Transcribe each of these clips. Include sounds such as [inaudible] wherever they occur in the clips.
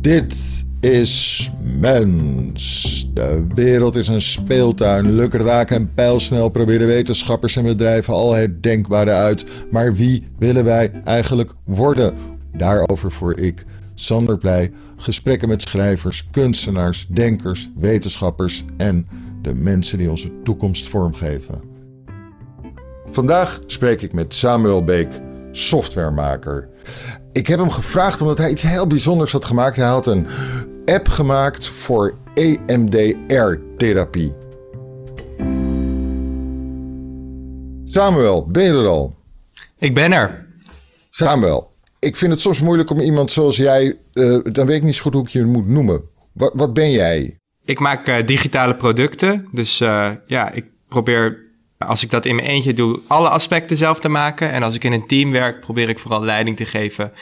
Dit is mens. De wereld is een speeltuin. Lukraak en pijlsnel proberen wetenschappers en bedrijven al het denkbare uit. Maar wie willen wij eigenlijk worden? Daarover voer ik, Sander Pleij, gesprekken met schrijvers, kunstenaars, denkers, wetenschappers en de mensen die onze toekomst vormgeven. Vandaag spreek ik met Samuel Beek, softwaremaker. Ik heb hem gevraagd omdat hij iets heel bijzonders had gemaakt. Hij had een app gemaakt voor EMDR-therapie. Samuel, ben je er al? Ik ben er. Samuel, ik vind het soms moeilijk om iemand zoals jij. Uh, dan weet ik niet zo goed hoe ik je moet noemen. Wat, wat ben jij? Ik maak uh, digitale producten. Dus uh, ja, ik probeer als ik dat in mijn eentje doe, alle aspecten zelf te maken. En als ik in een team werk, probeer ik vooral leiding te geven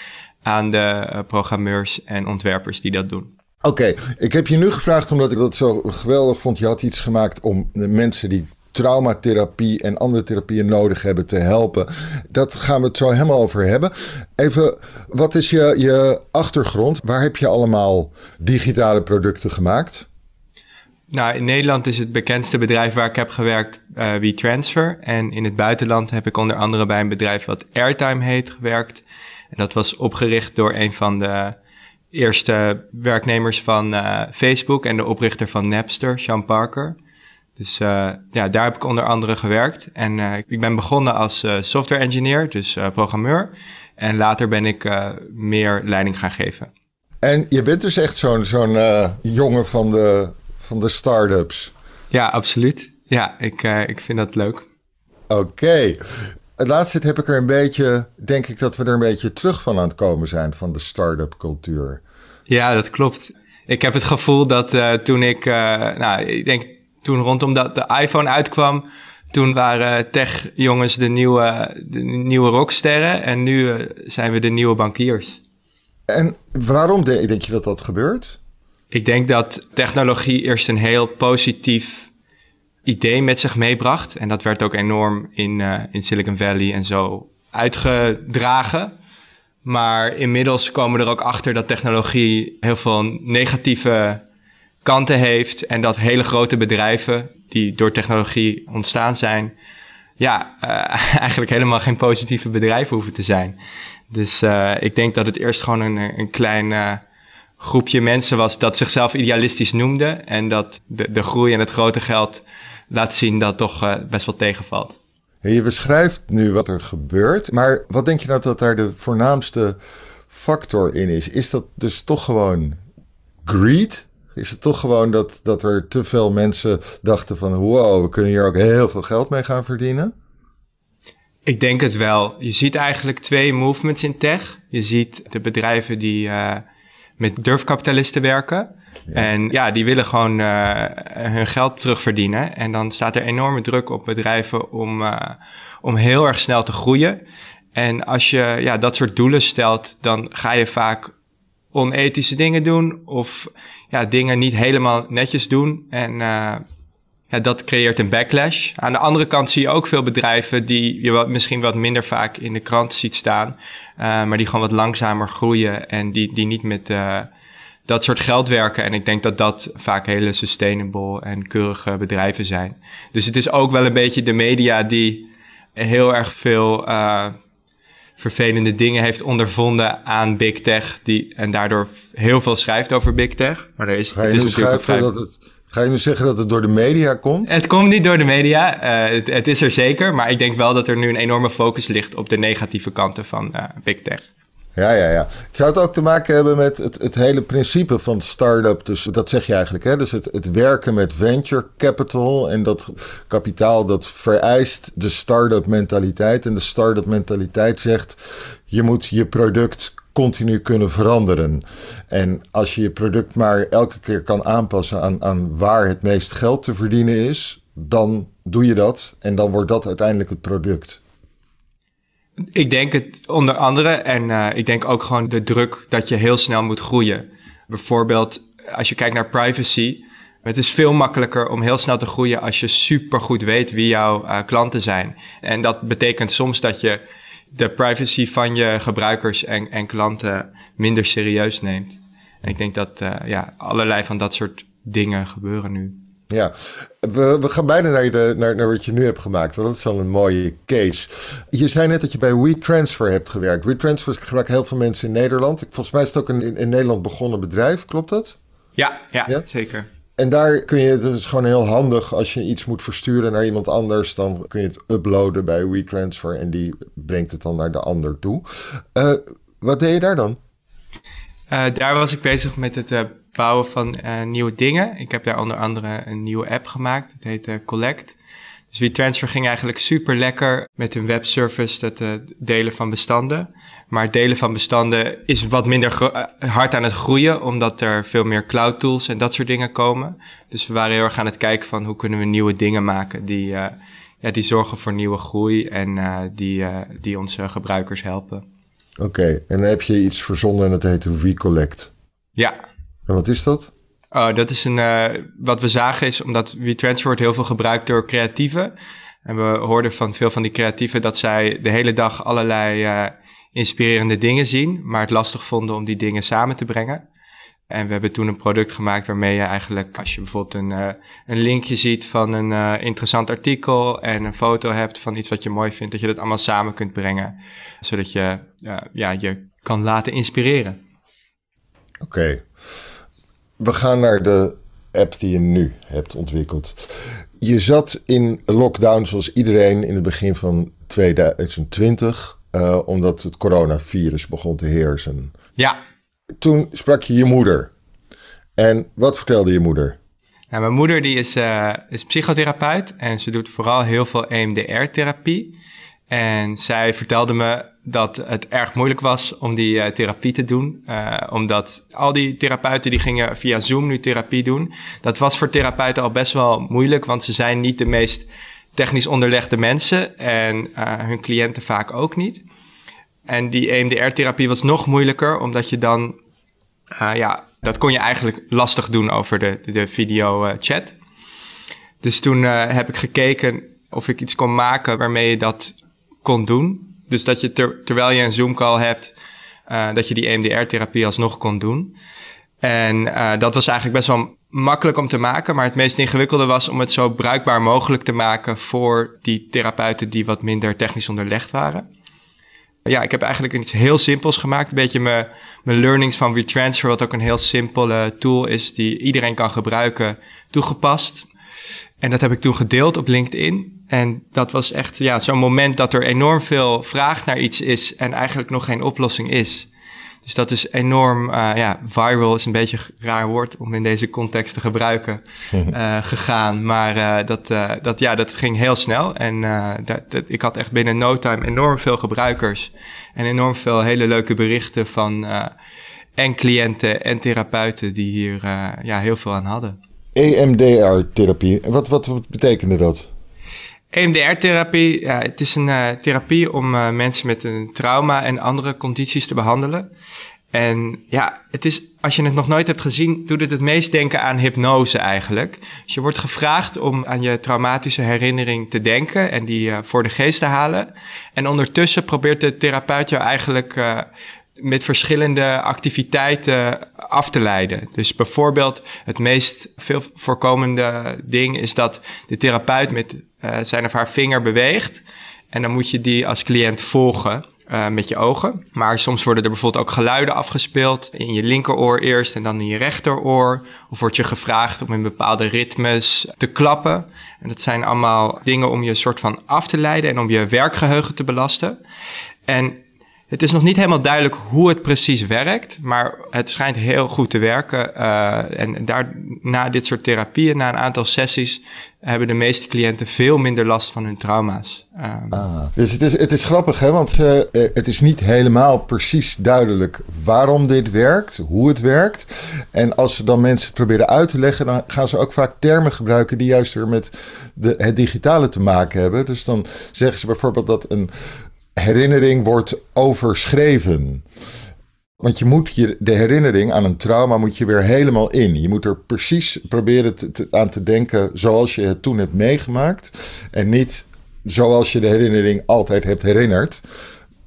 aan de programmeurs en ontwerpers die dat doen. Oké, ik heb je nu gevraagd omdat ik dat zo geweldig vond. Je had iets gemaakt om de mensen die traumatherapie en andere therapieën nodig hebben te helpen. Dat gaan we het zo helemaal over hebben. Even, wat is je, je achtergrond? Waar heb je allemaal digitale producten gemaakt? Nou, in Nederland is het bekendste bedrijf waar ik heb gewerkt uh, WeTransfer. En in het buitenland heb ik onder andere bij een bedrijf wat Airtime heet gewerkt. En dat was opgericht door een van de eerste werknemers van uh, Facebook en de oprichter van Napster, Sean Parker. Dus uh, ja, daar heb ik onder andere gewerkt. En uh, ik ben begonnen als software engineer, dus programmeur. En later ben ik meer leiding gaan geven. En je bent dus echt zo'n zo'n jongen van de, van de start-ups. Ja, absoluut. Ja, ik, ik vind dat leuk. Oké. Het laatste heb ik er een beetje, denk ik dat we er een beetje terug van aan het komen zijn van de start-up cultuur. Ja, dat klopt. Ik heb het gevoel dat uh, toen ik, uh, nou, ik denk toen rondom dat de iPhone uitkwam, toen waren tech-jongens de nieuwe, de nieuwe rocksterren en nu zijn we de nieuwe bankiers. En waarom denk je dat dat gebeurt? Ik denk dat technologie eerst een heel positief idee met zich meebracht. En dat werd ook enorm in, in Silicon Valley en zo uitgedragen. Maar inmiddels komen we er ook achter dat technologie heel veel negatieve kanten heeft. En dat hele grote bedrijven die door technologie ontstaan zijn, ja, uh, [laughs] eigenlijk helemaal geen positieve bedrijven hoeven te zijn. Dus uh, ik denk dat het eerst gewoon een, een klein groepje mensen was dat zichzelf idealistisch noemde. En dat de, de groei en het grote geld laat zien dat toch best wel tegenvalt. Je beschrijft nu wat er gebeurt, maar wat denk je nou dat daar de voornaamste factor in is? Is dat dus toch gewoon greed? Is het toch gewoon dat, dat er te veel mensen dachten van wow, we kunnen hier ook heel veel geld mee gaan verdienen? Ik denk het wel. Je ziet eigenlijk twee movements in tech. Je ziet de bedrijven die uh, met durfkapitalisten werken. En ja, die willen gewoon uh, hun geld terugverdienen. En dan staat er enorme druk op bedrijven om, uh, om heel erg snel te groeien. En als je ja, dat soort doelen stelt, dan ga je vaak onethische dingen doen of ja, dingen niet helemaal netjes doen. En uh, ja, dat creëert een backlash. Aan de andere kant zie je ook veel bedrijven die je wat, misschien wat minder vaak in de krant ziet staan, uh, maar die gewoon wat langzamer groeien en die, die niet met uh, dat soort geld werken. En ik denk dat dat vaak hele sustainable en keurige bedrijven zijn. Dus het is ook wel een beetje de media die heel erg veel uh, vervelende dingen heeft ondervonden aan big tech. Die, en daardoor heel veel schrijft over big tech. Maar er is, het is natuurlijk dat het, Ga je nu zeggen dat het door de media komt? Het komt niet door de media. Uh, het, het, is er zeker. Maar ik denk wel dat er nu een enorme focus ligt op de negatieve kanten van uh, big tech. Ja, ja, ja. Zou het ook te maken hebben met het, het hele principe van start-up? Dus dat zeg je eigenlijk, hè? Dus het, het werken met venture capital en dat kapitaal dat vereist de start-up mentaliteit. En de start-up mentaliteit zegt, je moet je product continu kunnen veranderen. En als je je product maar elke keer kan aanpassen aan, aan waar het meest geld te verdienen is, dan doe je dat en dan wordt dat uiteindelijk het product. Ik denk het onder andere en uh, ik denk ook gewoon de druk dat je heel snel moet groeien. Bijvoorbeeld als je kijkt naar privacy. Het is veel makkelijker om heel snel te groeien als je supergoed weet wie jouw uh, klanten zijn. En dat betekent soms dat je de privacy van je gebruikers en, en klanten minder serieus neemt. En ik denk dat ja, allerlei van dat soort dingen gebeuren nu. Ja, we, we gaan bijna naar, de, naar, naar wat je nu hebt gemaakt, want dat is al een mooie case. Je zei net dat je bij WeTransfer hebt gewerkt. WeTransfer gebruiken heel veel mensen in Nederland. Volgens mij is het ook een in, in Nederland begonnen bedrijf, klopt dat? Ja, ja, zeker. En daar kun je, het is gewoon heel handig als je iets moet versturen naar iemand anders, dan kun je het uploaden bij WeTransfer en die brengt het dan naar de ander toe. Uh, wat deed je daar dan? Uh, daar was ik bezig met het uh, bouwen van nieuwe dingen. Ik heb daar onder andere een nieuwe app gemaakt. Het heet Collect. Dus WeTransfer ging eigenlijk super lekker met een webservice, het delen van bestanden. Maar het delen van bestanden is wat minder hard aan het groeien, omdat er veel meer cloud tools en dat soort dingen komen. Dus we waren heel erg aan het kijken van hoe kunnen we nieuwe dingen maken die, ja, die zorgen voor nieuwe groei en die, die onze gebruikers helpen. Oké, en dan heb je iets verzonnen en het heet Recollect. Ja, en wat is dat? Oh, dat is een, wat we zagen is, omdat WeTransfer wordt heel veel gebruikt door creatieven. En we hoorden van veel van die creatieven dat zij de hele dag allerlei inspirerende dingen zien, maar het lastig vonden om die dingen samen te brengen. En we hebben toen een product gemaakt waarmee je eigenlijk, als je bijvoorbeeld een, uh, een linkje ziet van een uh, interessant artikel en een foto hebt van iets wat je mooi vindt, dat je dat allemaal samen kunt brengen. Zodat je uh, ja, je kan laten inspireren. Oké. We gaan naar de app die je nu hebt ontwikkeld. Je zat in lockdown zoals iedereen in het begin van 2020, uh, omdat het coronavirus begon te heersen. Ja. Toen sprak je je moeder. En wat vertelde je moeder? Nou, mijn moeder die is, uh, is psychotherapeut en ze doet vooral heel veel EMDR-therapie. En zij vertelde me dat het erg moeilijk was om die uh, therapie te doen. Uh, omdat al die therapeuten die gingen via Zoom nu therapie doen. Dat was voor therapeuten al best wel moeilijk, want ze zijn niet de meest technisch onderlegde mensen. En uh, hun cliënten vaak ook niet. En die EMDR-therapie was nog moeilijker, omdat je dan... ja, dat kon je eigenlijk lastig doen over de, de video-chat. dus toen heb ik gekeken of ik iets kon maken waarmee je dat kon doen. Dus dat je ter, terwijl je een Zoom-call hebt, dat je die EMDR-therapie alsnog kon doen. En dat was eigenlijk best wel makkelijk om te maken, maar het meest ingewikkelde was om het zo bruikbaar mogelijk te maken voor die therapeuten die wat minder technisch onderlegd waren. Ja, ik heb eigenlijk iets heel simpels gemaakt. Een beetje mijn, mijn learnings van WeTransfer, wat ook een heel simpele tool is die iedereen kan gebruiken, toegepast. En dat heb ik toen gedeeld op LinkedIn. En dat was echt ja, zo'n moment dat er enorm veel vraag naar iets is en eigenlijk nog geen oplossing is. Dus dat is enorm, uh, ja, viral is een beetje een raar woord om in deze context te gebruiken, uh, [laughs] gegaan. Maar uh, dat, dat, ja, dat ging heel snel. En dat, dat, ik had echt binnen no time enorm veel gebruikers en enorm veel hele leuke berichten van en cliënten en therapeuten die hier ja, heel veel aan hadden. EMDR-therapie. Wat, wat, wat betekende dat? EMDR-therapie, ja, het is een uh, therapie om uh, mensen met een trauma en andere condities te behandelen. En ja, het is, als je het nog nooit hebt gezien, doet het het meest denken aan hypnose eigenlijk. Dus je wordt gevraagd om aan je traumatische herinnering te denken en die uh, voor de geest te halen. En ondertussen probeert de therapeut jou eigenlijk met verschillende activiteiten af te leiden. Dus bijvoorbeeld het meest veel voorkomende ding is dat de therapeut met uh, zijn of haar vinger beweegt. En dan moet je die als cliënt volgen. Uh, met je ogen. Maar soms worden er bijvoorbeeld ook geluiden afgespeeld. In je linkeroor eerst en dan in je rechteroor. Of wordt je gevraagd om in bepaalde ritmes te klappen. En dat zijn allemaal dingen om je soort van af te leiden en om je werkgeheugen te belasten. En het is nog niet helemaal duidelijk hoe het precies werkt, maar het schijnt heel goed te werken. Uh, en daar, na dit soort therapieën, na een aantal sessies, hebben de meeste cliënten veel minder last van hun trauma's. Um, ah, dus het is, het is grappig, hè? want uh, het is niet helemaal precies duidelijk waarom dit werkt, hoe het werkt. En als ze dan mensen het proberen uit te leggen, dan gaan ze ook vaak termen gebruiken die juist weer met de, het digitale te maken hebben. Dus dan zeggen ze bijvoorbeeld dat een herinnering wordt overschreven. Want je moet je, de herinnering aan een trauma moet je weer helemaal in. Je moet er precies proberen aan te denken zoals je het toen hebt meegemaakt. En niet zoals je de herinnering altijd hebt herinnerd.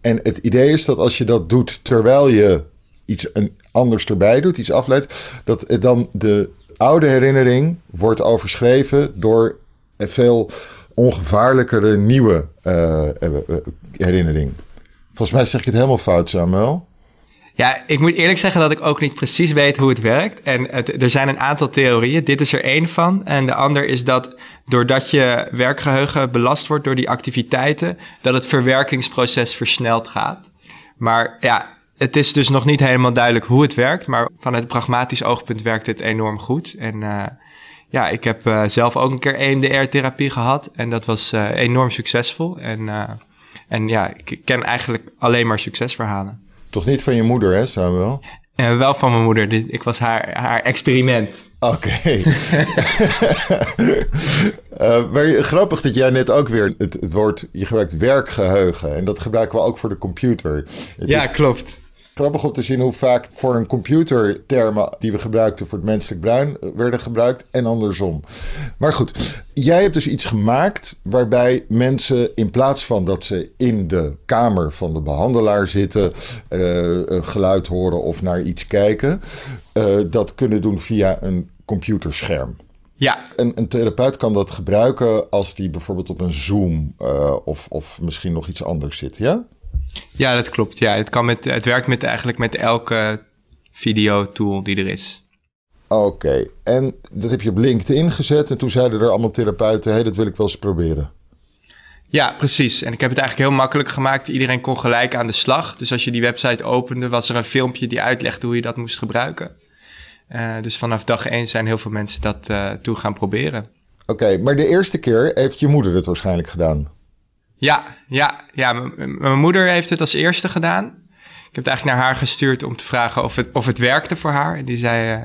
En het idee is dat als je dat doet terwijl je iets, een anders erbij doet, iets afleidt, dat dan de oude herinnering wordt overschreven door veel ongevaarlijkere nieuwe uh, herinnering. Volgens mij zeg ik het helemaal fout, Samuel. Ja, ik moet eerlijk zeggen dat ik ook niet precies weet hoe het werkt. En het, er zijn een aantal theorieën. Dit is er één van. En de ander is dat doordat je werkgeheugen belast wordt door die activiteiten, dat het verwerkingsproces versneld gaat. Maar ja, het is dus nog niet helemaal duidelijk hoe het werkt. Maar vanuit pragmatisch oogpunt werkt het enorm goed. En uh, ja, ik heb uh, zelf ook een keer EMDR-therapie gehad. En dat was uh, enorm succesvol. En, en ja, ik ken eigenlijk alleen maar succesverhalen. Toch niet van je moeder, hè, Samuel? Uh, wel van mijn moeder. Ik was haar, haar experiment. Oké. Okay. [laughs] uh, maar grappig dat jij net ook weer het, het woord... Je gebruikt werkgeheugen. En dat gebruiken we ook voor de computer. Het ja, is, klopt grappig om te zien hoe vaak voor een computer termen die we gebruikten voor het menselijk brein werden gebruikt en andersom. Maar goed, jij hebt dus iets gemaakt waarbij mensen in plaats van dat ze in de kamer van de behandelaar zitten, uh, geluid horen of naar iets kijken, uh, dat kunnen doen via een computerscherm. Ja. Een, een, therapeut kan dat gebruiken als die bijvoorbeeld op een Zoom uh, of, of misschien nog iets anders zit, ja? Ja, dat klopt. Ja, het, kan met, het werkt met, eigenlijk met elke videotool die er is. Oké, en dat heb je op LinkedIn gezet en toen zeiden er allemaal therapeuten, hey, dat wil ik wel eens proberen. Ja, precies. En ik heb het eigenlijk heel makkelijk gemaakt. Iedereen kon gelijk aan de slag. Dus als je die website opende, was er een filmpje die uitlegde hoe je dat moest gebruiken. Uh, dus vanaf dag één zijn heel veel mensen dat uh, toe gaan proberen. Oké, maar de eerste keer heeft je moeder het waarschijnlijk gedaan. Ja, ja, ja. mijn moeder heeft het als eerste gedaan. Ik heb het eigenlijk naar haar gestuurd om te vragen of het, of het werkte voor haar. En die zei uh,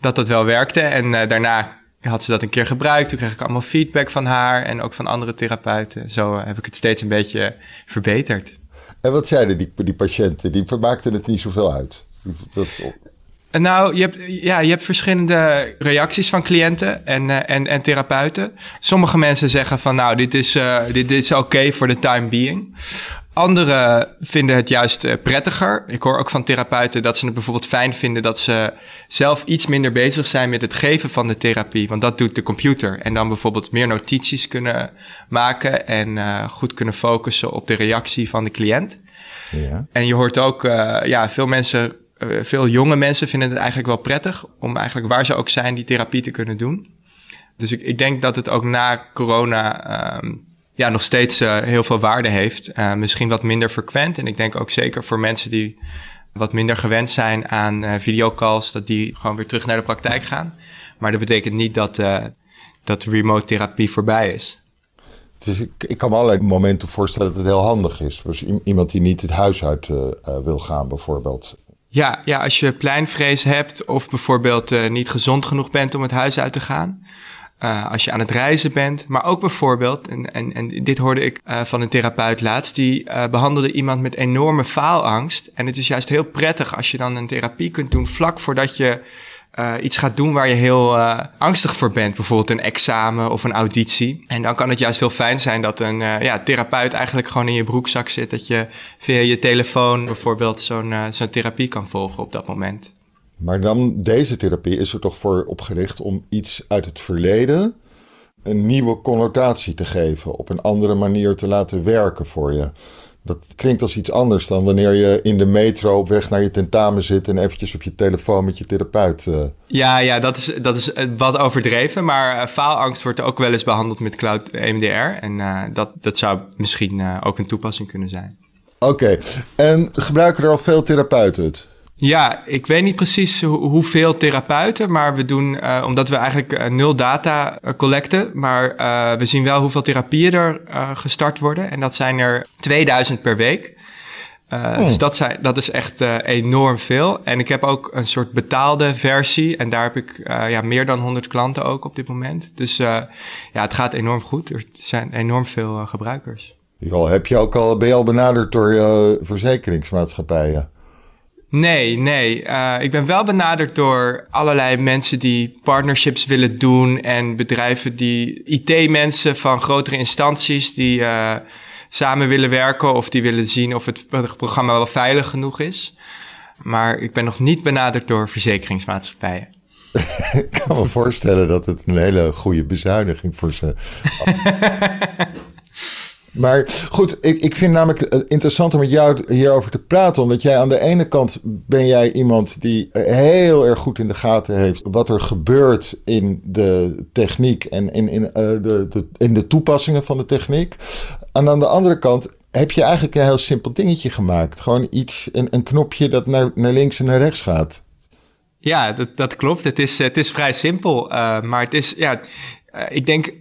dat dat wel werkte. En uh, daarna had ze dat een keer gebruikt. Toen kreeg ik allemaal feedback van haar en ook van andere therapeuten. Zo heb ik het steeds een beetje verbeterd. En wat zeiden die, die patiënten? Die maakten het niet zoveel uit. Dat, nou, je hebt, ja, je hebt verschillende reacties van cliënten en, uh, en, en therapeuten. Sommige mensen zeggen van nou, dit is, uh, dit, dit is oké okay voor de time being. Anderen vinden het juist uh, prettiger. Ik hoor ook van therapeuten dat ze het bijvoorbeeld fijn vinden dat ze zelf iets minder bezig zijn met het geven van de therapie. Want dat doet de computer. En dan bijvoorbeeld meer notities kunnen maken en uh, goed kunnen focussen op de reactie van de cliënt. Ja. En je hoort ook, uh, ja, veel mensen uh, veel jonge mensen vinden het eigenlijk wel prettig om eigenlijk waar ze ook zijn die therapie te kunnen doen. Dus ik, ik denk dat het ook na corona um, ja, nog steeds uh, heel veel waarde heeft. Uh, misschien wat minder frequent. En ik denk ook zeker voor mensen die wat minder gewend zijn aan videocalls, dat die gewoon weer terug naar de praktijk gaan. Maar dat betekent niet dat, dat remote therapie voorbij is. Ik, ik, kan me allerlei momenten voorstellen dat het heel handig is. Dus iemand die niet het huis uit wil gaan, bijvoorbeeld. Ja, ja, als je pleinvrees hebt of bijvoorbeeld uh, niet gezond genoeg bent om het huis uit te gaan. Uh, als je aan het reizen bent, maar ook bijvoorbeeld, en, en, en dit hoorde ik uh, van een therapeut laatst, die behandelde iemand met enorme faalangst. En het is juist heel prettig als je dan een therapie kunt doen vlak voordat je uh, iets gaat doen waar je heel uh, angstig voor bent. Bijvoorbeeld een examen of een auditie. En dan kan het juist heel fijn zijn dat een uh, ja, therapeut eigenlijk gewoon in je broekzak zit. Dat je via je telefoon bijvoorbeeld zo'n zo'n therapie kan volgen op dat moment. Maar dan, deze therapie is er toch voor opgericht om iets uit het verleden een nieuwe connotatie te geven. Op een andere manier te laten werken voor je. Dat klinkt als iets anders dan wanneer je in de metro op weg naar je tentamen zit en eventjes op je telefoon met je therapeut. Uh... Ja, ja dat, is, dat is eh, wat overdreven. Maar uh, faalangst wordt ook wel eens behandeld met cloud EMDR. En uh, dat, dat zou misschien ook een toepassing kunnen zijn. Oké, en gebruiken er al veel therapeuten het? Ja, ik weet niet precies hoeveel therapeuten, maar we doen, uh, omdat we eigenlijk uh, nul data uh, collecten, maar we zien wel hoeveel therapieën er gestart worden. En dat zijn er 2000 per week. Oh. Dus dat, zijn, dat is echt enorm veel. En ik heb ook een soort betaalde versie. En daar heb ik ja, meer dan 100 klanten ook op dit moment. Dus ja, het gaat enorm goed. Er zijn enorm veel gebruikers. Jo, heb je ook al, ben je al benaderd door verzekeringsmaatschappijen? Nee, nee. Uh, ik ben wel benaderd door allerlei mensen die partnerships willen doen en bedrijven die IT-mensen van grotere instanties die uh, samen willen werken of die willen zien of het programma wel veilig genoeg is. Maar ik ben nog niet benaderd door verzekeringsmaatschappijen. [laughs] ik kan me voorstellen dat het een hele goede bezuiniging voor ze. [laughs] Maar goed, ik, ik vind namelijk eh, interessant om met jou hierover te praten. Omdat jij aan de ene kant ben jij iemand die heel erg goed in de gaten heeft wat er gebeurt in de techniek en in, in, uh, de, de, in de toepassingen van de techniek. En aan de andere kant heb je eigenlijk een heel simpel dingetje gemaakt. Gewoon iets, een, een knopje dat naar, naar links en naar rechts gaat. Ja, dat, dat klopt. Het is, het is vrij simpel. Maar het is, ja, ik denk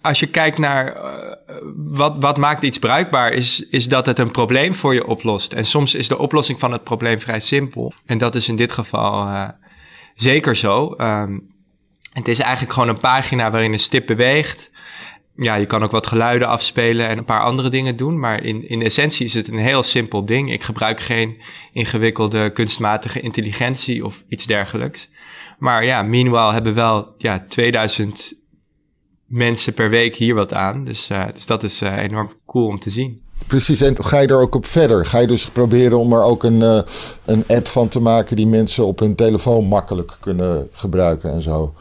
als je kijkt naar uh, wat, wat maakt iets bruikbaar, is, is dat het een probleem voor je oplost. En soms is de oplossing van het probleem vrij simpel. En dat is in dit geval uh, zeker zo. Um, het is eigenlijk gewoon een pagina waarin een stip beweegt. Ja, je kan ook wat geluiden afspelen en een paar andere dingen doen. Maar in, in essentie is het een heel simpel ding. Ik gebruik geen ingewikkelde kunstmatige intelligentie of iets dergelijks. Maar ja, meanwhile hebben wel ja, 2000 mensen per week hier wat aan. Dus, uh, dus dat is uh, enorm cool om te zien. Precies, en ga je er ook op verder? Ga je dus proberen om er ook een, uh, een app van te maken die mensen op hun telefoon makkelijk kunnen gebruiken en zo?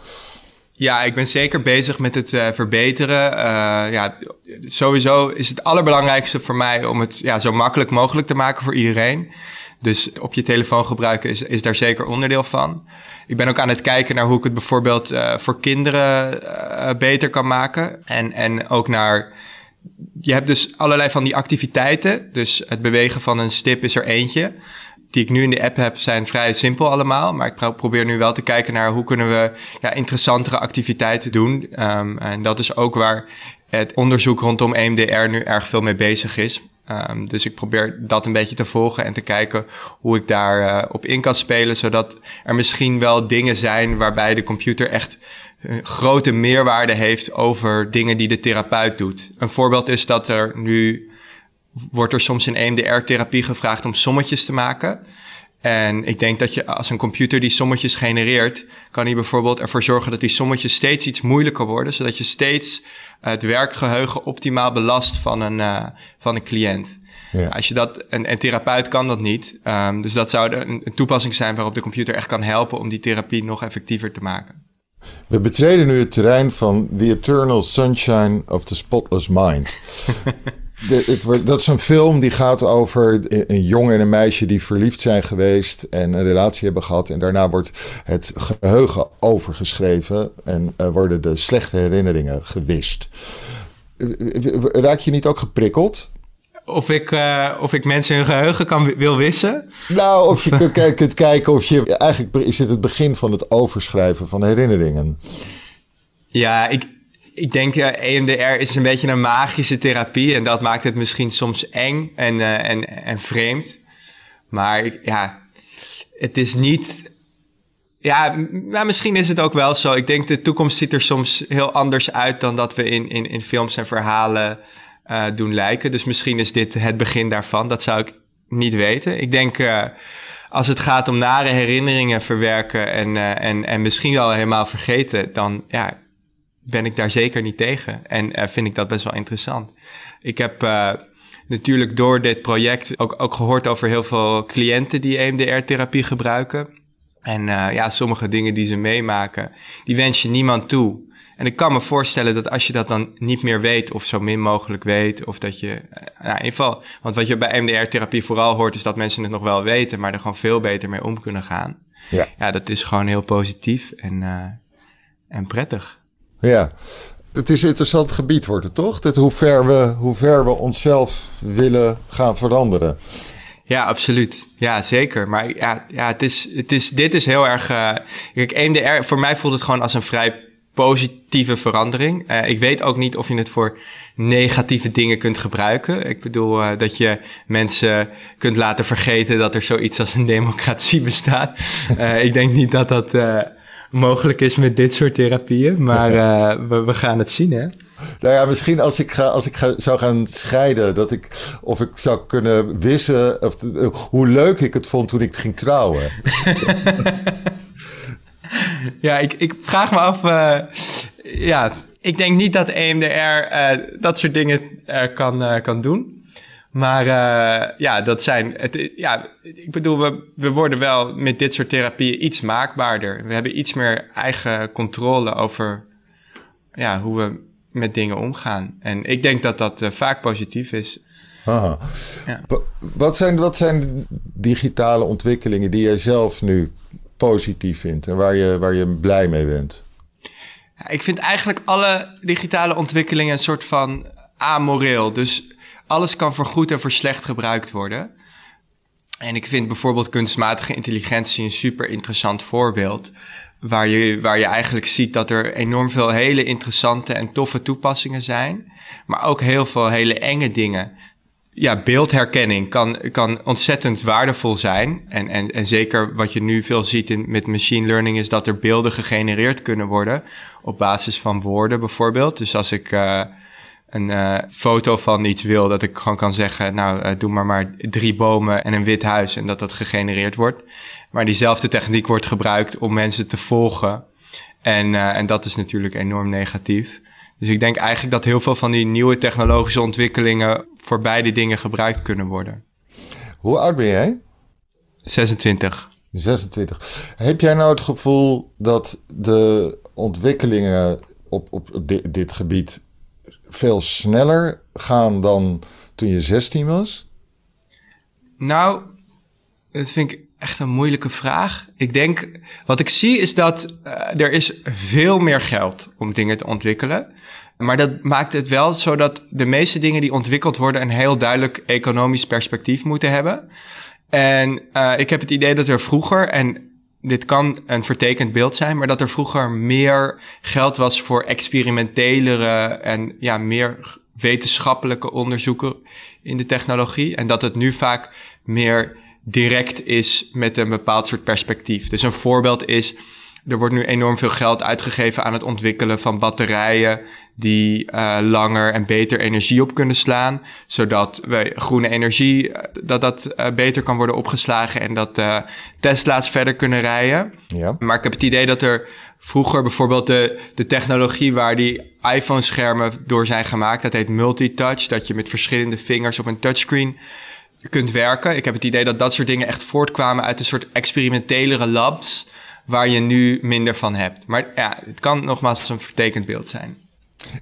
Ja, ik ben zeker bezig met het verbeteren. Ja, sowieso is het allerbelangrijkste voor mij om het ja, zo makkelijk mogelijk te maken voor iedereen. Dus op je telefoon gebruiken is, is daar zeker onderdeel van. Ik ben ook aan het kijken naar hoe ik het bijvoorbeeld uh, voor kinderen uh, beter kan maken. En, en ook naar. Je hebt dus allerlei van die activiteiten. Dus het bewegen van een stip is er eentje. Die ik nu in de app heb, zijn vrij simpel allemaal. Maar ik probeer nu wel te kijken naar hoe kunnen we ja, interessantere activiteiten doen. Um, en dat is ook waar het onderzoek rondom EMDR nu erg veel mee bezig is. Um, dus ik probeer dat een beetje te volgen en te kijken hoe ik daar uh, op in kan spelen, zodat er misschien wel dingen zijn waarbij de computer echt uh, grote meerwaarde heeft over dingen die de therapeut doet. Een voorbeeld is dat er nu wordt er soms in EMDR-therapie gevraagd om sommetjes te maken. En ik denk dat je als een computer die sommetjes genereert, kan hij bijvoorbeeld ervoor zorgen dat die sommetjes steeds iets moeilijker worden, zodat je steeds het werkgeheugen optimaal belast van een, uh, van een cliënt. Ja. Als je dat, een, een therapeut kan dat niet. Um, dus dat zou een, een toepassing zijn waarop de computer echt kan helpen om die therapie nog effectiever te maken. We betreden nu het terrein van The Eternal Sunshine of the Spotless Mind. [laughs] De, het, dat is een film die gaat over een jongen en een meisje die verliefd zijn geweest en een relatie hebben gehad. En daarna wordt het geheugen overgeschreven en uh, worden de slechte herinneringen gewist. Raak je niet ook geprikkeld? Of ik, uh, of ik mensen hun geheugen kan, wil wissen? Nou, of je kunt, kunt kijken of je... Eigenlijk is dit het begin van het overschrijven van herinneringen. Ja, ik, ik denk uh, EMDR is een beetje een magische therapie en dat maakt het misschien soms eng en, uh, en, en vreemd. Maar ja, het is niet. Ja, maar misschien is het ook wel zo. Ik denk de toekomst ziet er soms heel anders uit dan dat we in, in, in films en verhalen uh, doen lijken. Dus misschien is dit het begin daarvan. Dat zou ik niet weten. Ik denk als het gaat om nare herinneringen verwerken en, en, en misschien wel helemaal vergeten, dan ja, ben ik daar zeker niet tegen. En uh, vind ik dat best wel interessant. Ik heb uh, natuurlijk door dit project ook, ook gehoord over heel veel cliënten die EMDR-therapie gebruiken. En uh, ja, sommige dingen die ze meemaken, die wens je niemand toe. En ik kan me voorstellen dat als je dat dan niet meer weet, of zo min mogelijk weet, of dat je. Nou, in ieder geval. Want wat je bij MDR-therapie vooral hoort, is dat mensen het nog wel weten, maar er gewoon veel beter mee om kunnen gaan. Ja, ja dat is gewoon heel positief en, uh, en prettig. Ja, het is een interessant gebied, wordt het toch? Dat hoe, ver we, hoe ver we onszelf willen gaan veranderen. Ja, absoluut. Ja, zeker. Maar ja, ja het is, het is, dit is heel erg. Uh, kijk, EMDR, voor mij voelt het gewoon als een vrij positieve verandering. Uh, ik weet ook niet of je het voor negatieve dingen kunt gebruiken. Ik bedoel uh, dat je mensen kunt laten vergeten dat er zoiets als een democratie bestaat. Uh, [laughs] ik denk niet dat dat mogelijk is met dit soort therapieën. Maar uh, [laughs] we, we, gaan het zien, hè? Nou ja, misschien als ik, ga, als ik ga, zou gaan scheiden, dat ik, of ik zou kunnen wissen of, uh, hoe leuk ik het vond toen ik ging trouwen. [laughs] ja, ik, ik vraag me af. Uh, ja, ik denk niet dat EMDR dat soort dingen kan, kan doen. Maar uh, ja, dat zijn. Het, ja, ik bedoel, we, we worden wel met dit soort therapieën iets maakbaarder. We hebben iets meer eigen controle over ja, hoe we met dingen omgaan. En ik denk dat dat uh, vaak positief is. Aha. Ja. Wat, zijn, wat zijn digitale ontwikkelingen die jij zelf nu positief vindt en waar je, waar je blij mee bent? Ja, ik vind eigenlijk alle digitale ontwikkelingen een soort van amoreel. Dus alles kan voor goed en voor slecht gebruikt worden. En ik vind bijvoorbeeld kunstmatige intelligentie een super interessant voorbeeld. Waar je, waar je eigenlijk ziet dat er enorm veel hele interessante en toffe toepassingen zijn. Maar ook heel veel hele enge dingen. Ja, beeldherkenning kan, kan ontzettend waardevol zijn. En, en, en zeker wat je nu veel ziet in, met machine learning is dat er beelden gegenereerd kunnen worden. Op basis van woorden bijvoorbeeld. Dus als ik. Uh, een uh, foto van iets wil, dat ik gewoon kan zeggen, nou, uh, doe maar maar drie bomen en een wit huis en dat dat gegenereerd wordt. Maar diezelfde techniek wordt gebruikt om mensen te volgen. En, uh, en dat is natuurlijk enorm negatief. Dus ik denk eigenlijk dat heel veel van die nieuwe technologische ontwikkelingen voor beide dingen gebruikt kunnen worden. Hoe oud ben jij? 26. 26. Heb jij nou het gevoel dat de ontwikkelingen op, op dit gebied veel sneller gaan dan toen je 16 was? Nou, dat vind ik echt een moeilijke vraag. Ik denk, wat ik zie is dat uh, er is veel meer geld om dingen te ontwikkelen. Maar dat maakt het wel zo dat de meeste dingen die ontwikkeld worden een heel duidelijk economisch perspectief moeten hebben. En uh, ik heb het idee dat er vroeger, en dit kan een vertekend beeld zijn, maar dat er vroeger meer geld was voor experimentelere en ja, meer wetenschappelijke onderzoeken in de technologie. En dat het nu vaak meer direct is met een bepaald soort perspectief. Dus een voorbeeld is er wordt nu enorm veel geld uitgegeven aan het ontwikkelen van batterijen die uh, langer en beter energie op kunnen slaan, zodat we groene energie eh, dat dat uh, beter kan worden opgeslagen en dat uh, Tesla's verder kunnen rijden. Ja. Maar ik heb het idee dat er vroeger bijvoorbeeld de, de technologie waar die iPhone-schermen door zijn gemaakt, dat heet multitouch, dat je met verschillende vingers op een touchscreen kunt werken. Ik heb het idee dat dat soort dingen echt voortkwamen uit een soort experimentelere labs waar je nu minder van hebt. Maar ja, het kan nogmaals een vertekend beeld zijn.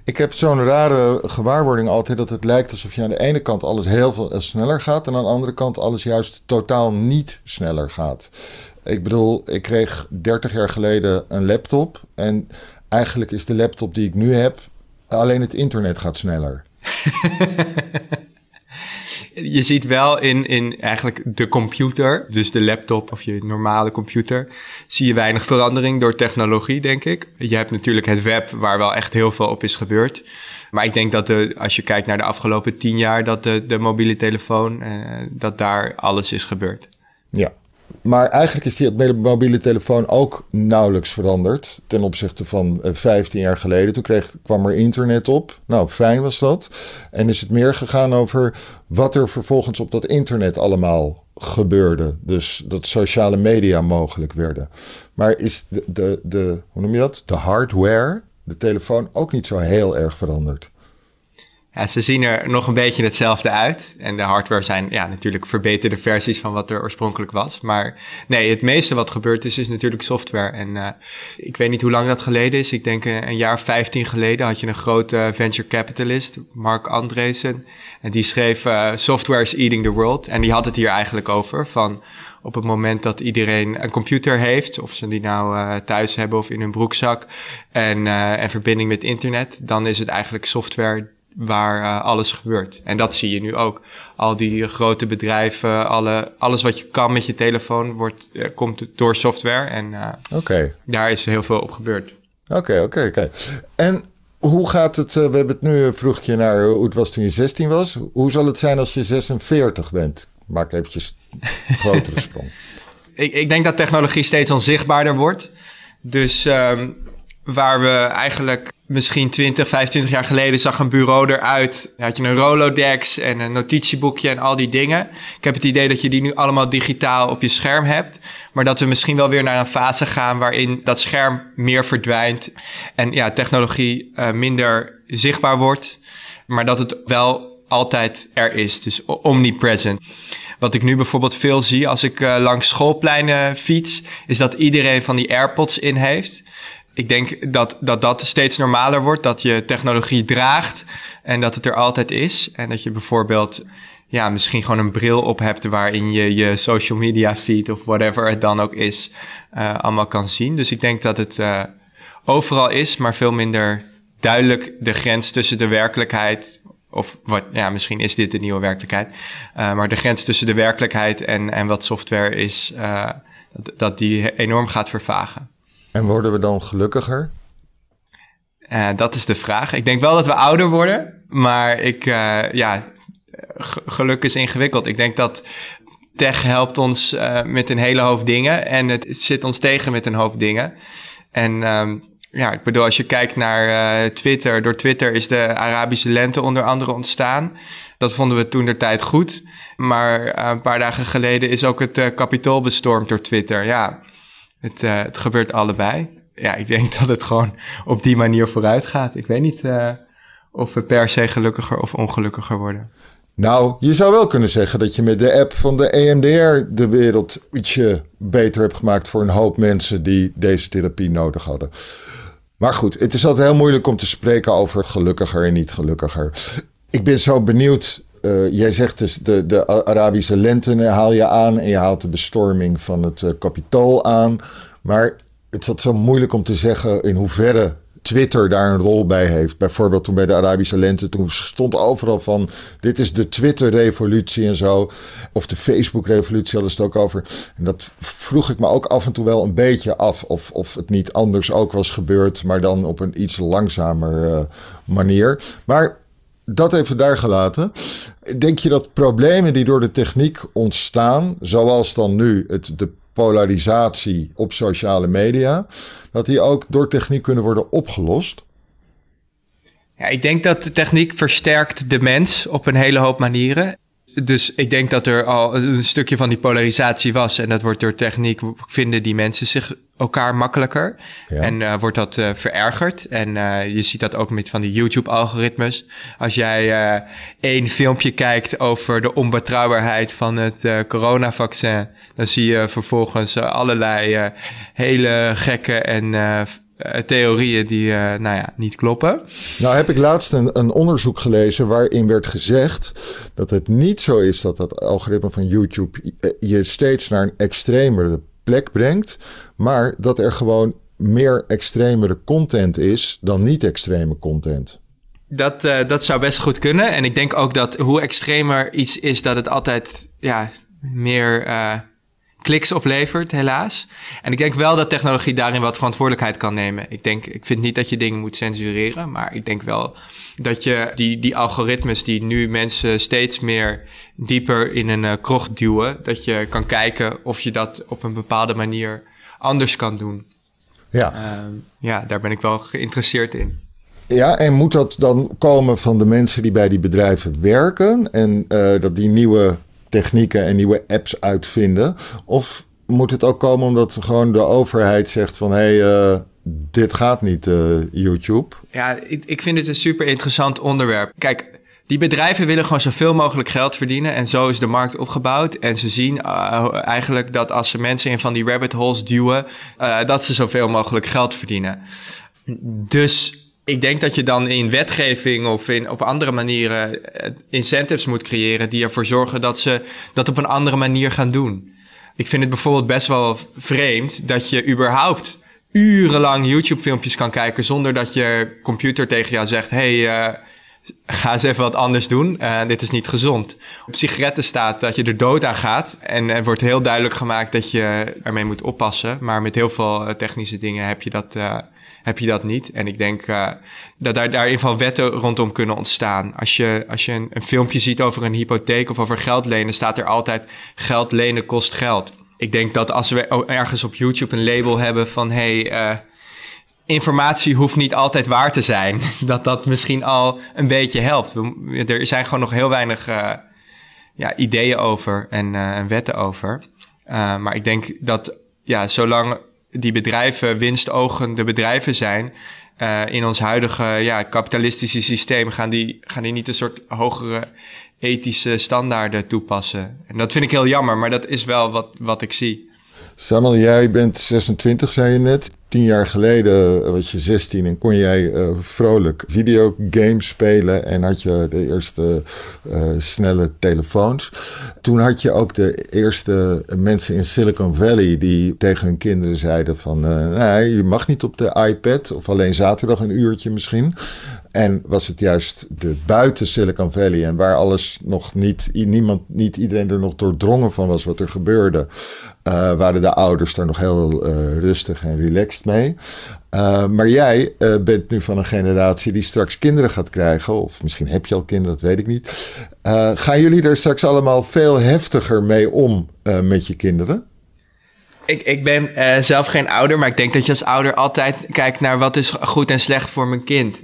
Ik heb zo'n rare gewaarwording altijd dat het lijkt alsof je aan de ene kant alles heel veel sneller gaat en aan de andere kant alles juist totaal niet sneller gaat. Ik bedoel, ik kreeg 30 jaar geleden een laptop en eigenlijk is de laptop die ik nu heb, alleen het internet gaat sneller. [laughs] je ziet wel in, in eigenlijk de computer, dus de laptop of je normale computer, zie je weinig verandering door technologie, denk ik. Je hebt natuurlijk het web waar wel echt heel veel op is gebeurd. Maar ik denk dat de, als je kijkt naar de afgelopen tien jaar, dat de, de mobiele telefoon, eh, dat daar alles is gebeurd. Ja, maar eigenlijk is die mobiele telefoon ook nauwelijks veranderd ten opzichte van 15 eh, jaar geleden. Toen kreeg, kwam er internet op. Nou, fijn was dat. En is het meer gegaan over wat er vervolgens op dat internet allemaal gebeurde. Dus dat sociale media mogelijk werden. Maar is de, de, de hoe noem je dat? De hardware, de telefoon, ook niet zo heel erg veranderd? Ja, ze zien er nog een beetje hetzelfde uit. En de hardware zijn ja, natuurlijk verbeterde versies van wat er oorspronkelijk was. Maar nee, het meeste wat gebeurd is, is natuurlijk software. En uh, ik weet niet hoe lang dat geleden is. Ik denk een, jaar 15 geleden had je een grote venture capitalist, Mark Andreessen. En die schreef uh, Software is Eating the World. En die had het hier eigenlijk over van op het moment dat iedereen een computer heeft, of ze die nou uh, thuis hebben of in hun broekzak, en, uh, en verbinding met internet, dan is het eigenlijk software waar uh, alles gebeurt. En dat zie je nu ook. Al die grote bedrijven, alle, alles wat je kan met je telefoon, wordt, uh, komt door software. En uh, okay. daar is heel veel op gebeurd. Oké, oké, oké. En hoe gaat het, we hebben het nu vroeg je naar hoe het was toen je 16 was. Hoe zal het zijn als je 46 bent? Maak eventjes een grotere sprong. [laughs] ik, ik denk dat technologie steeds onzichtbaarder wordt. Dus um, waar we eigenlijk misschien 20, 25 jaar geleden zag een bureau eruit. had je een Rolodex en een notitieboekje en al die dingen. Ik heb het idee dat je die nu allemaal digitaal op je scherm hebt. Maar dat we misschien wel weer naar een fase gaan waarin dat scherm meer verdwijnt. En ja, technologie uh, minder zichtbaar wordt. Maar dat het wel altijd er is. Dus omnipresent. Wat ik nu bijvoorbeeld veel zie als ik uh, langs schoolpleinen fiets, is dat iedereen van die AirPods in heeft. Ik denk dat, dat dat steeds normaler wordt, dat je technologie draagt en dat het er altijd is. En dat je bijvoorbeeld ja, misschien gewoon een bril op hebt waarin je je social media feed of whatever het dan ook is, uh, allemaal kan zien. Dus ik denk dat het uh, overal is, maar veel minder duidelijk de grens tussen de werkelijkheid. Of wat, ja, misschien is dit de nieuwe werkelijkheid. Uh, maar de grens tussen de werkelijkheid en, en wat software is, dat die enorm gaat vervagen. En worden we dan gelukkiger? dat is de vraag. Ik denk wel dat we ouder worden, maar ik, ja, geluk is ingewikkeld. Ik denk dat tech helpt ons uh, met een hele hoop dingen en het zit ons tegen met een hoop dingen. En um, ja, ik bedoel, als je kijkt naar uh, Twitter, door Twitter is de Arabische lente onder andere ontstaan. Dat vonden we toen de tijd goed. Maar uh, een paar dagen geleden is ook het kapitool bestormd door Twitter. Ja, het, het gebeurt allebei. Ja, ik denk dat het gewoon op die manier vooruit gaat. Ik weet niet of we per se gelukkiger of ongelukkiger worden. Nou, je zou wel kunnen zeggen dat je met de app van de EMDR de wereld ietsje beter hebt gemaakt voor een hoop mensen die deze therapie nodig hadden. Maar goed, het is altijd heel moeilijk om te spreken over gelukkiger en niet gelukkiger. Ik ben zo benieuwd. Uh, jij zegt dus de, de Arabische lente haal je aan en je haalt de bestorming van het uh, kapitool aan. Maar het is zo moeilijk om te zeggen in hoeverre Twitter daar een rol bij heeft. Bijvoorbeeld toen bij de Arabische lente, toen stond overal van dit is de Twitter-revolutie en zo. Of de Facebook-revolutie hadden het ook over. En dat vroeg ik me ook af en toe wel een beetje af of, of het niet anders ook was gebeurd, maar dan op een iets langzamer uh, manier. Maar dat even daar gelaten. Denk je dat problemen die door de techniek ontstaan, zoals dan nu het, de polarisatie op sociale media, dat die ook door techniek kunnen worden opgelost? Ja, ik denk dat de techniek versterkt de mens op een hele hoop manieren. Dus ik denk dat er al een stukje van die polarisatie was. En dat wordt door techniek, vinden die mensen zich elkaar makkelijker. En uh, wordt dat uh, verergerd. En uh, je ziet dat ook met van die YouTube-algoritmes. Als jij één filmpje kijkt over de onbetrouwbaarheid van het coronavaccin, dan zie je vervolgens allerlei hele gekke en theorieën die uh, nou ja, niet kloppen. Nou heb ik laatst een, een, onderzoek gelezen waarin werd gezegd dat het niet zo is dat dat algoritme van YouTube eh, je steeds naar een extremere plek brengt, maar dat er gewoon meer extremere content is dan niet extreme content. Dat, uh, dat zou best goed kunnen. En ik denk ook dat hoe extremer iets is, dat het altijd ja, meer kliks oplevert, helaas. En ik denk wel dat technologie daarin wat verantwoordelijkheid kan nemen. Ik denk, ik vind niet dat je dingen moet censureren, maar ik denk wel dat je die, die algoritmes die nu mensen steeds meer dieper in een uh, krocht duwen, dat je kan kijken of je dat op een bepaalde manier anders kan doen. Ja. Uh, ja, daar ben ik wel geïnteresseerd in. Ja, en moet dat dan komen van de mensen die bij die bedrijven werken en uh, dat die nieuwe technieken en nieuwe apps uitvinden? Of moet het ook komen omdat gewoon de overheid zegt van hé, hey, uh, dit gaat niet, uh, YouTube? Ja, ik, ik vind het een super interessant onderwerp. Kijk, die bedrijven willen gewoon zoveel mogelijk geld verdienen. En zo is de markt opgebouwd. En ze zien uh, eigenlijk dat als ze mensen in van die rabbit holes duwen, dat ze zoveel mogelijk geld verdienen. Dus ik denk dat je dan in wetgeving of in, op andere manieren eh, incentives moet creëren die ervoor zorgen dat ze dat op een andere manier gaan doen. Ik vind het bijvoorbeeld best wel vreemd dat je überhaupt urenlang YouTube-filmpjes kan kijken zonder dat je computer tegen jou zegt: hey, uh, ga eens even wat anders doen. Uh, dit is niet gezond. Op sigaretten staat dat je er dood aan gaat. En er wordt heel duidelijk gemaakt dat je ermee moet oppassen. Maar met heel veel technische dingen heb je dat heb je dat niet. En ik denk uh, dat daar, daar in van wetten rondom kunnen ontstaan. Als je, als je een, filmpje ziet over een hypotheek of over geld lenen, staat er altijd geld lenen kost geld. Ik denk dat als we ergens op YouTube een label hebben van hey, uh, informatie hoeft niet altijd waar te zijn, [laughs] dat dat misschien al een beetje helpt. Er zijn gewoon nog heel weinig uh, ja, ideeën over en, en wetten over. maar ik denk dat ja, zolang die bedrijven winstogende bedrijven zijn, in ons huidige ja, kapitalistische systeem gaan die, gaan die niet een soort hogere ethische standaarden toepassen. En dat vind ik heel jammer, maar dat is wel wat, wat ik zie. Samuel, jij bent 26, zei je net. Tien jaar geleden was je 16 en kon jij uh, vrolijk videogames spelen en had je de eerste uh, snelle telefoons. Toen had je ook de eerste mensen in Silicon Valley die tegen hun kinderen zeiden van nee, je mag niet op de iPad of alleen zaterdag een uurtje misschien. En was het juist de buiten Silicon Valley en waar alles nog niet, niemand, niet iedereen er nog doordrongen van was wat er gebeurde, waren de ouders daar nog heel rustig en relaxed mee. Uh, maar jij bent nu van een generatie die straks kinderen gaat krijgen, of misschien heb je al kinderen, dat weet ik niet. gaan jullie er straks allemaal veel heftiger mee om met je kinderen? Ik, ik ben zelf geen ouder, maar ik denk dat je als ouder altijd kijkt naar wat is goed en slecht voor mijn kind.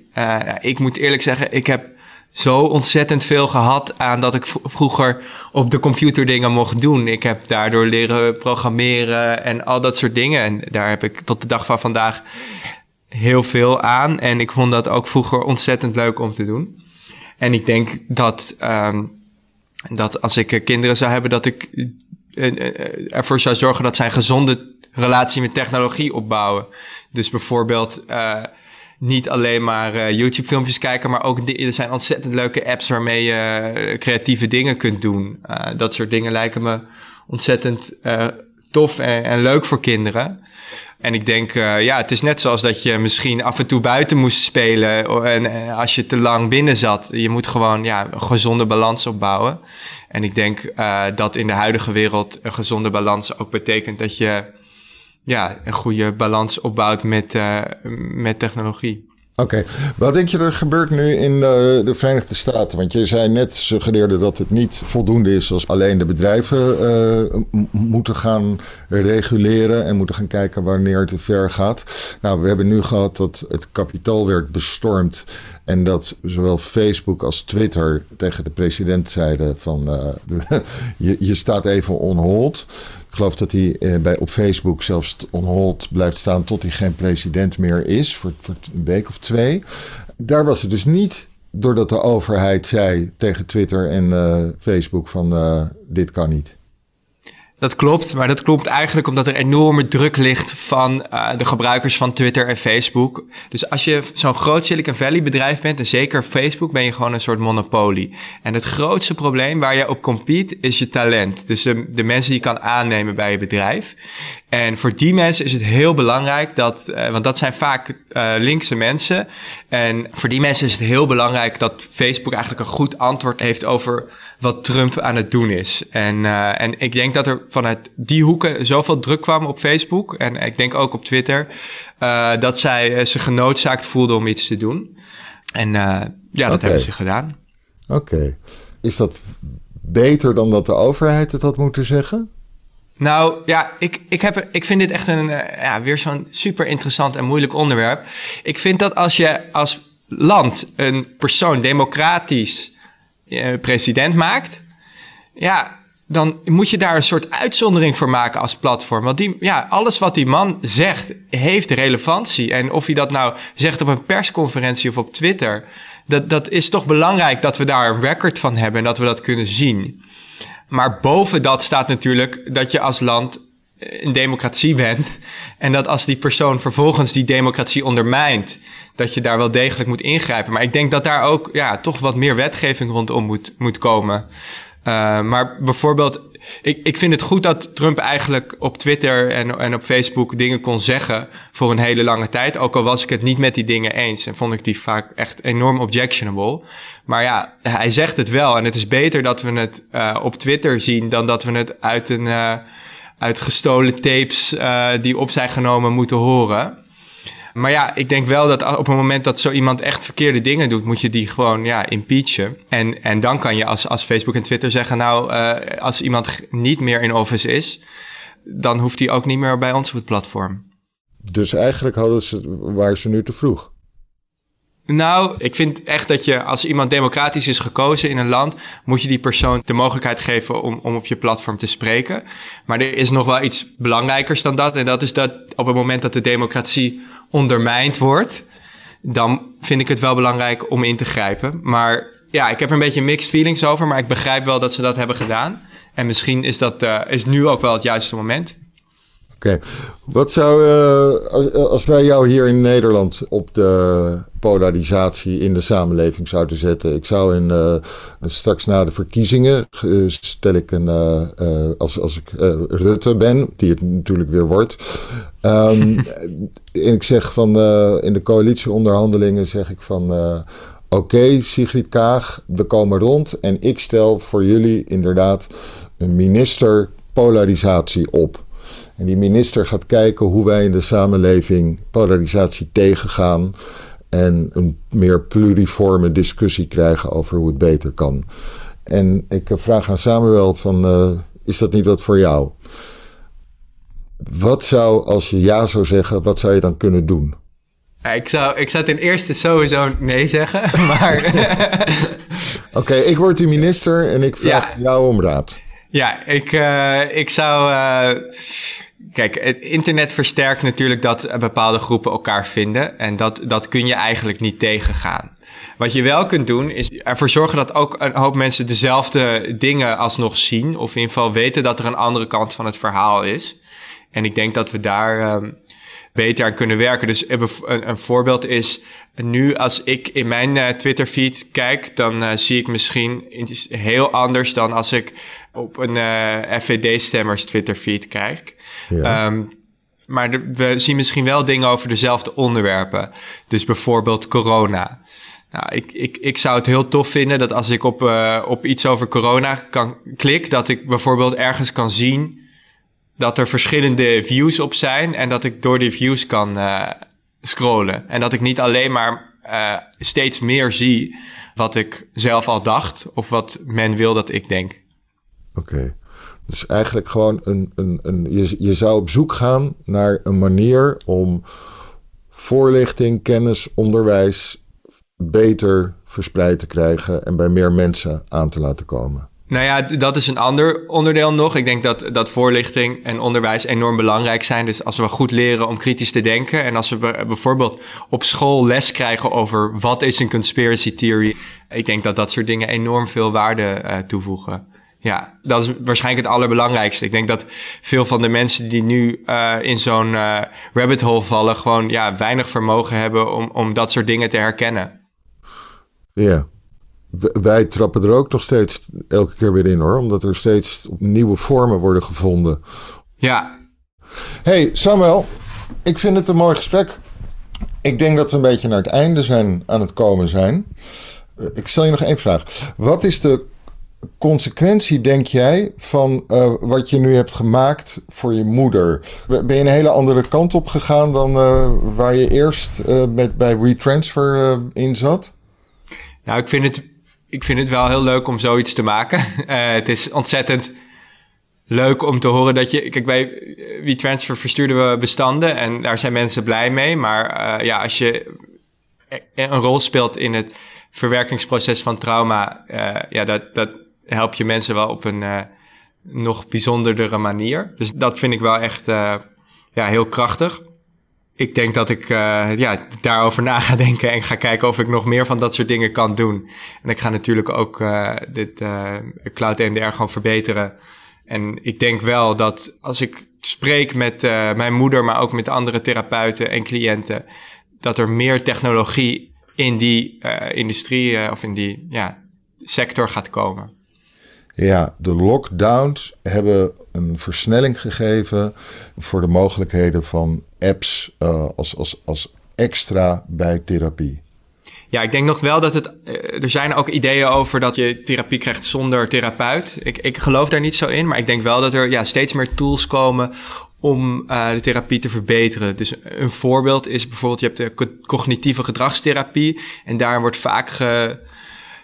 Ik moet eerlijk zeggen, ik heb zo ontzettend veel gehad aan dat ik vroeger op de computer dingen mocht doen. Ik heb daardoor leren programmeren en al dat soort dingen. En daar heb ik tot de dag van vandaag heel veel aan. En ik vond dat ook vroeger ontzettend leuk om te doen. En ik denk dat, um, dat als ik kinderen zou hebben, dat ik ervoor zou zorgen dat zij een gezonde relatie met technologie opbouwen. Dus bijvoorbeeld niet alleen maar uh, YouTube-filmpjes kijken, maar ook er zijn ontzettend leuke apps waarmee je uh, creatieve dingen kunt doen. dat soort dingen lijken me ontzettend tof en, leuk voor kinderen. En ik denk, ja, het is net zoals dat je misschien af en toe buiten moest spelen. En, als je te lang binnen zat. Je moet gewoon ja, een gezonde balans opbouwen. En ik denk dat in de huidige wereld een gezonde balans ook betekent dat je ja, een goede balans opbouwt met, uh, met technologie. Oké, wat denk je er gebeurt nu in de, de, Verenigde Staten? Want je zei net, suggereerde dat het niet voldoende is als alleen de bedrijven uh, moeten gaan reguleren en moeten gaan kijken wanneer het te ver gaat. Nou, we hebben nu gehad dat het kapitaal werd bestormd en dat zowel Facebook als Twitter tegen de president zeiden van [laughs] je, je staat even on hold. Ik geloof dat hij eh, bij, op Facebook zelfs on hold blijft staan tot hij geen president meer is, voor, een week of twee. Daar was het dus niet doordat de overheid zei tegen Twitter en uh, Facebook van uh, dit kan niet. Dat klopt, maar dat klopt eigenlijk omdat er enorme druk ligt van uh, de gebruikers van Twitter en Facebook. Dus als je zo'n groot Silicon Valley bedrijf bent, en zeker Facebook, ben je gewoon een soort monopolie. En het grootste probleem waar je op compete is je talent. Dus de, mensen die je kan aannemen bij je bedrijf. En voor die mensen is het heel belangrijk dat, uh, want dat zijn vaak uh, linkse mensen. En voor die mensen is het heel belangrijk dat Facebook eigenlijk een goed antwoord heeft over wat Trump aan het doen is. En, en ik denk dat er vanuit die hoeken zoveel druk kwam op Facebook. En ik denk ook op Twitter. dat zij zich genoodzaakt voelden om iets te doen. En ja, dat hebben ze gedaan. Oké. Is dat beter dan dat de overheid het had moeten zeggen? Nou ja, ik, ik, heb, ik vind dit echt een, ja, weer zo'n super interessant en moeilijk onderwerp. Ik vind dat als je als land een persoon democratisch president maakt, ja, dan moet je daar een soort uitzondering voor maken als platform. Want die, ja, alles wat die man zegt, heeft relevantie. En of hij dat nou zegt op een persconferentie of op Twitter, dat, dat is toch belangrijk dat we daar een record van hebben en dat we dat kunnen zien. Maar boven dat staat natuurlijk dat je als land een democratie bent. En dat als die persoon vervolgens die democratie ondermijnt, dat je daar wel degelijk moet ingrijpen. Maar ik denk dat daar ook ja, toch wat meer wetgeving rondom moet, moet komen. Uh, maar bijvoorbeeld ik, ik vind het goed dat Trump eigenlijk op Twitter en, en op Facebook dingen kon zeggen voor een hele lange tijd. Ook al was ik het niet met die dingen eens en vond ik die vaak echt enorm objectionable. Maar ja, hij zegt het wel. En het is beter dat we het uh, op Twitter zien dan dat we het uit een. Uh, uit gestolen tapes die op zijn genomen moeten horen. Maar ja, ik denk wel dat op het moment dat zo iemand echt verkeerde dingen doet, moet je die gewoon ja, impeachen. En, en dan kan je als, als Facebook en Twitter zeggen, nou, uh, als iemand niet meer in office is, dan hoeft hij ook niet meer bij ons op het platform. Dus eigenlijk hadden ze, waren ze nu te vroeg. Nou, ik vind echt dat je als iemand democratisch is gekozen in een land, moet je die persoon de mogelijkheid geven om, om op je platform te spreken. Maar er is nog wel iets belangrijkers dan dat. En dat is dat op het moment dat de democratie ondermijnd wordt, dan vind ik het wel belangrijk om in te grijpen. Maar ja, ik heb er een beetje mixed feelings over, maar ik begrijp wel dat ze dat hebben gedaan. En misschien is dat uh, is nu ook wel het juiste moment. Oké, wat zou, uh, als wij jou hier in Nederland op de polarisatie in de samenleving zouden zetten. Ik zou in, uh, straks na de verkiezingen, stel ik een, als, als ik Rutte ben, die het natuurlijk weer wordt. Um, [laughs] en ik zeg van, in de coalitieonderhandelingen zeg ik van... Oké, Sigrid Kaag, we komen rond en ik stel voor jullie inderdaad een minister polarisatie op. En die minister gaat kijken hoe wij in de samenleving polarisatie tegengaan. En een meer pluriforme discussie krijgen over hoe het beter kan. En ik vraag aan Samuel van, uh, is dat niet wat voor jou? Wat zou, als je ja zou zeggen, wat zou je dan kunnen doen? ik, zou, ik zou ten eerste sowieso nee zeggen, [laughs] maar... [laughs] Oké, ik word de minister en ik vraag jou om raad. Ja, ik, uh, ik zou... Uh, kijk, het internet versterkt natuurlijk dat bepaalde groepen elkaar vinden. En dat, dat kun je eigenlijk niet tegengaan. Wat je wel kunt doen, is ervoor zorgen dat ook een hoop mensen dezelfde dingen alsnog zien. Of in ieder geval weten dat er een andere kant van het verhaal is. En ik denk dat we daar... Uh, beter aan kunnen werken. Dus een, een voorbeeld is, nu als ik in mijn uh, Twitter feed kijk, dan uh, zie ik misschien heel anders dan als ik op een uh, eh, FVD-stemmers Twitter feed kijk. Ja. Um, maar de, we zien misschien wel dingen over dezelfde onderwerpen. Dus bijvoorbeeld corona. Nou, ik, ik, ik zou het heel tof vinden dat als ik op, op iets over corona kan klik, dat ik bijvoorbeeld ergens kan zien dat er verschillende views op zijn en dat ik door die views kan uh, scrollen. En dat ik niet alleen maar uh, steeds meer zie wat ik zelf al dacht of wat men wil dat ik denk. Oké. Dus eigenlijk gewoon een, een, een je, je zou op zoek gaan naar een manier om voorlichting, kennis, onderwijs beter verspreid te krijgen en bij meer mensen aan te laten komen. Nou ja, dat is een ander onderdeel nog. Ik denk dat, dat voorlichting en onderwijs enorm belangrijk zijn. Dus als we goed leren om kritisch te denken en als we bijvoorbeeld op school les krijgen over wat is een conspiracy theory, ik denk dat dat soort dingen enorm veel waarde uh, toevoegen. Ja, dat is waarschijnlijk het allerbelangrijkste. Ik denk dat veel van de mensen die nu uh, in zo'n uh, rabbit hole vallen, gewoon ja, weinig vermogen hebben om, om dat soort dingen te herkennen. Ja, wij trappen er ook nog steeds elke keer weer in hoor. Omdat er steeds nieuwe vormen worden gevonden. Ja. Hey Samuel, ik vind het een mooi gesprek. Ik denk dat we een beetje naar het einde zijn aan het komen zijn. Eh, ik stel je nog één vraag. Wat is de consequentie, denk jij, van uh, wat je nu hebt gemaakt voor je moeder? Ben je een hele andere kant op gegaan dan uh, waar je eerst uh, met, bij WeTransfer in zat? Nou, ik vind het ik vind het wel heel leuk om zoiets te maken. Uh, [laughs] het is ontzettend leuk om te horen dat je... Kijk, bij WeTransfer verstuurden we bestanden en daar zijn mensen blij mee. Maar uh, ja, als je een rol speelt in het verwerkingsproces van trauma... Ja, dat, dat help je mensen wel op een nog bijzonderdere manier. Dus dat vind ik wel echt ja, heel krachtig ik denk dat ik uh, ja, daarover na ga denken en ga kijken of ik nog meer van dat soort dingen kan doen. En ik ga natuurlijk ook uh, dit uh, Cloud MDR gewoon verbeteren. En ik denk wel dat als ik spreek met mijn moeder, maar ook met andere therapeuten en cliënten, dat er meer technologie in die industrie of in die ja, sector gaat komen. Ja, de lockdowns hebben een versnelling gegeven voor de mogelijkheden van apps uh, als, als, als extra bij therapie. Ja, ik denk nog wel dat het. Eh, er zijn ook ideeën over dat je therapie krijgt zonder therapeut. Ik, ik geloof daar niet zo in, maar ik denk wel dat er ja, steeds meer tools komen om uh, de therapie te verbeteren. Dus een voorbeeld is bijvoorbeeld: je hebt de cognitieve gedragstherapie. En daar wordt vaak ge,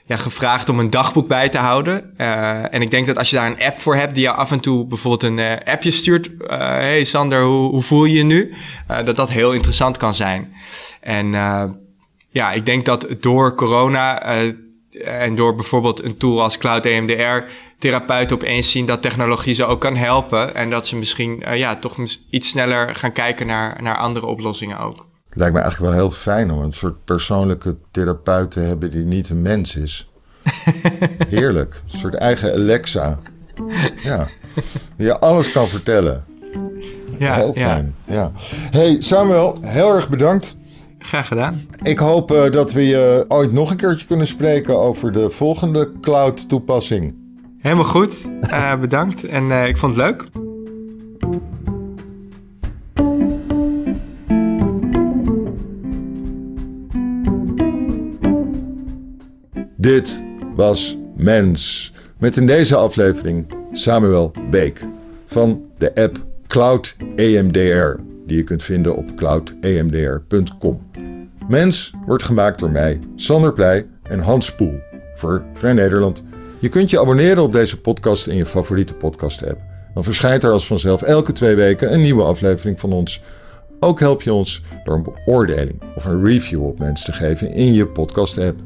ja, gevraagd om een dagboek bij te houden. Uh, en ik denk dat als je daar een app voor hebt die je af en toe bijvoorbeeld een uh, appje stuurt. Uh, hey Sander, hoe, hoe voel je je nu? dat dat heel interessant kan zijn. En ja, ik denk dat door corona en door bijvoorbeeld een tool als Cloud EMDR therapeuten opeens zien dat technologie ze ook kan helpen. En dat ze misschien ja, toch iets sneller gaan kijken naar, naar andere oplossingen ook. Lijkt me eigenlijk wel heel fijn om een soort persoonlijke therapeut te hebben die niet een mens is. [laughs] Heerlijk. Een soort eigen Alexa. Ja. Die je alles kan vertellen. Ja, heel fijn. Ja. Hey Samuel, heel erg bedankt. Graag gedaan. Ik hoop uh, dat we je ooit nog een keertje kunnen spreken over de volgende cloud toepassing. Helemaal goed. Uh, bedankt. En ik vond het leuk. Was Mens. Met in deze aflevering Samuel Beek van de app Cloud EMDR, die je kunt vinden op cloudemdr.com. Mens wordt gemaakt door mij, Sander Pleij en Hans Poel voor Vrij Nederland. Je kunt je abonneren op deze podcast in je favoriete podcast-app. Dan verschijnt er als vanzelf elke twee weken een nieuwe aflevering van ons. Ook help je ons door een beoordeling of een review op Mens te geven in je podcast-app.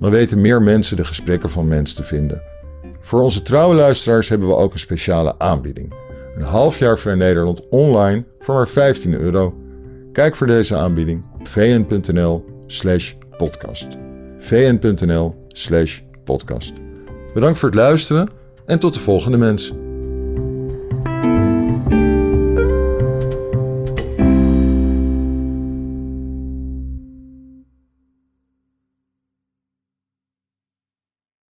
Dan weten meer mensen de gesprekken van Mens te vinden. Voor onze trouwe luisteraars hebben we ook een speciale aanbieding. Een half jaar Vrij Nederland online voor maar 15 euro. Kijk voor deze aanbieding op vn.nl slash podcast. vn.nl slash podcast. Bedankt voor het luisteren en tot de volgende mens.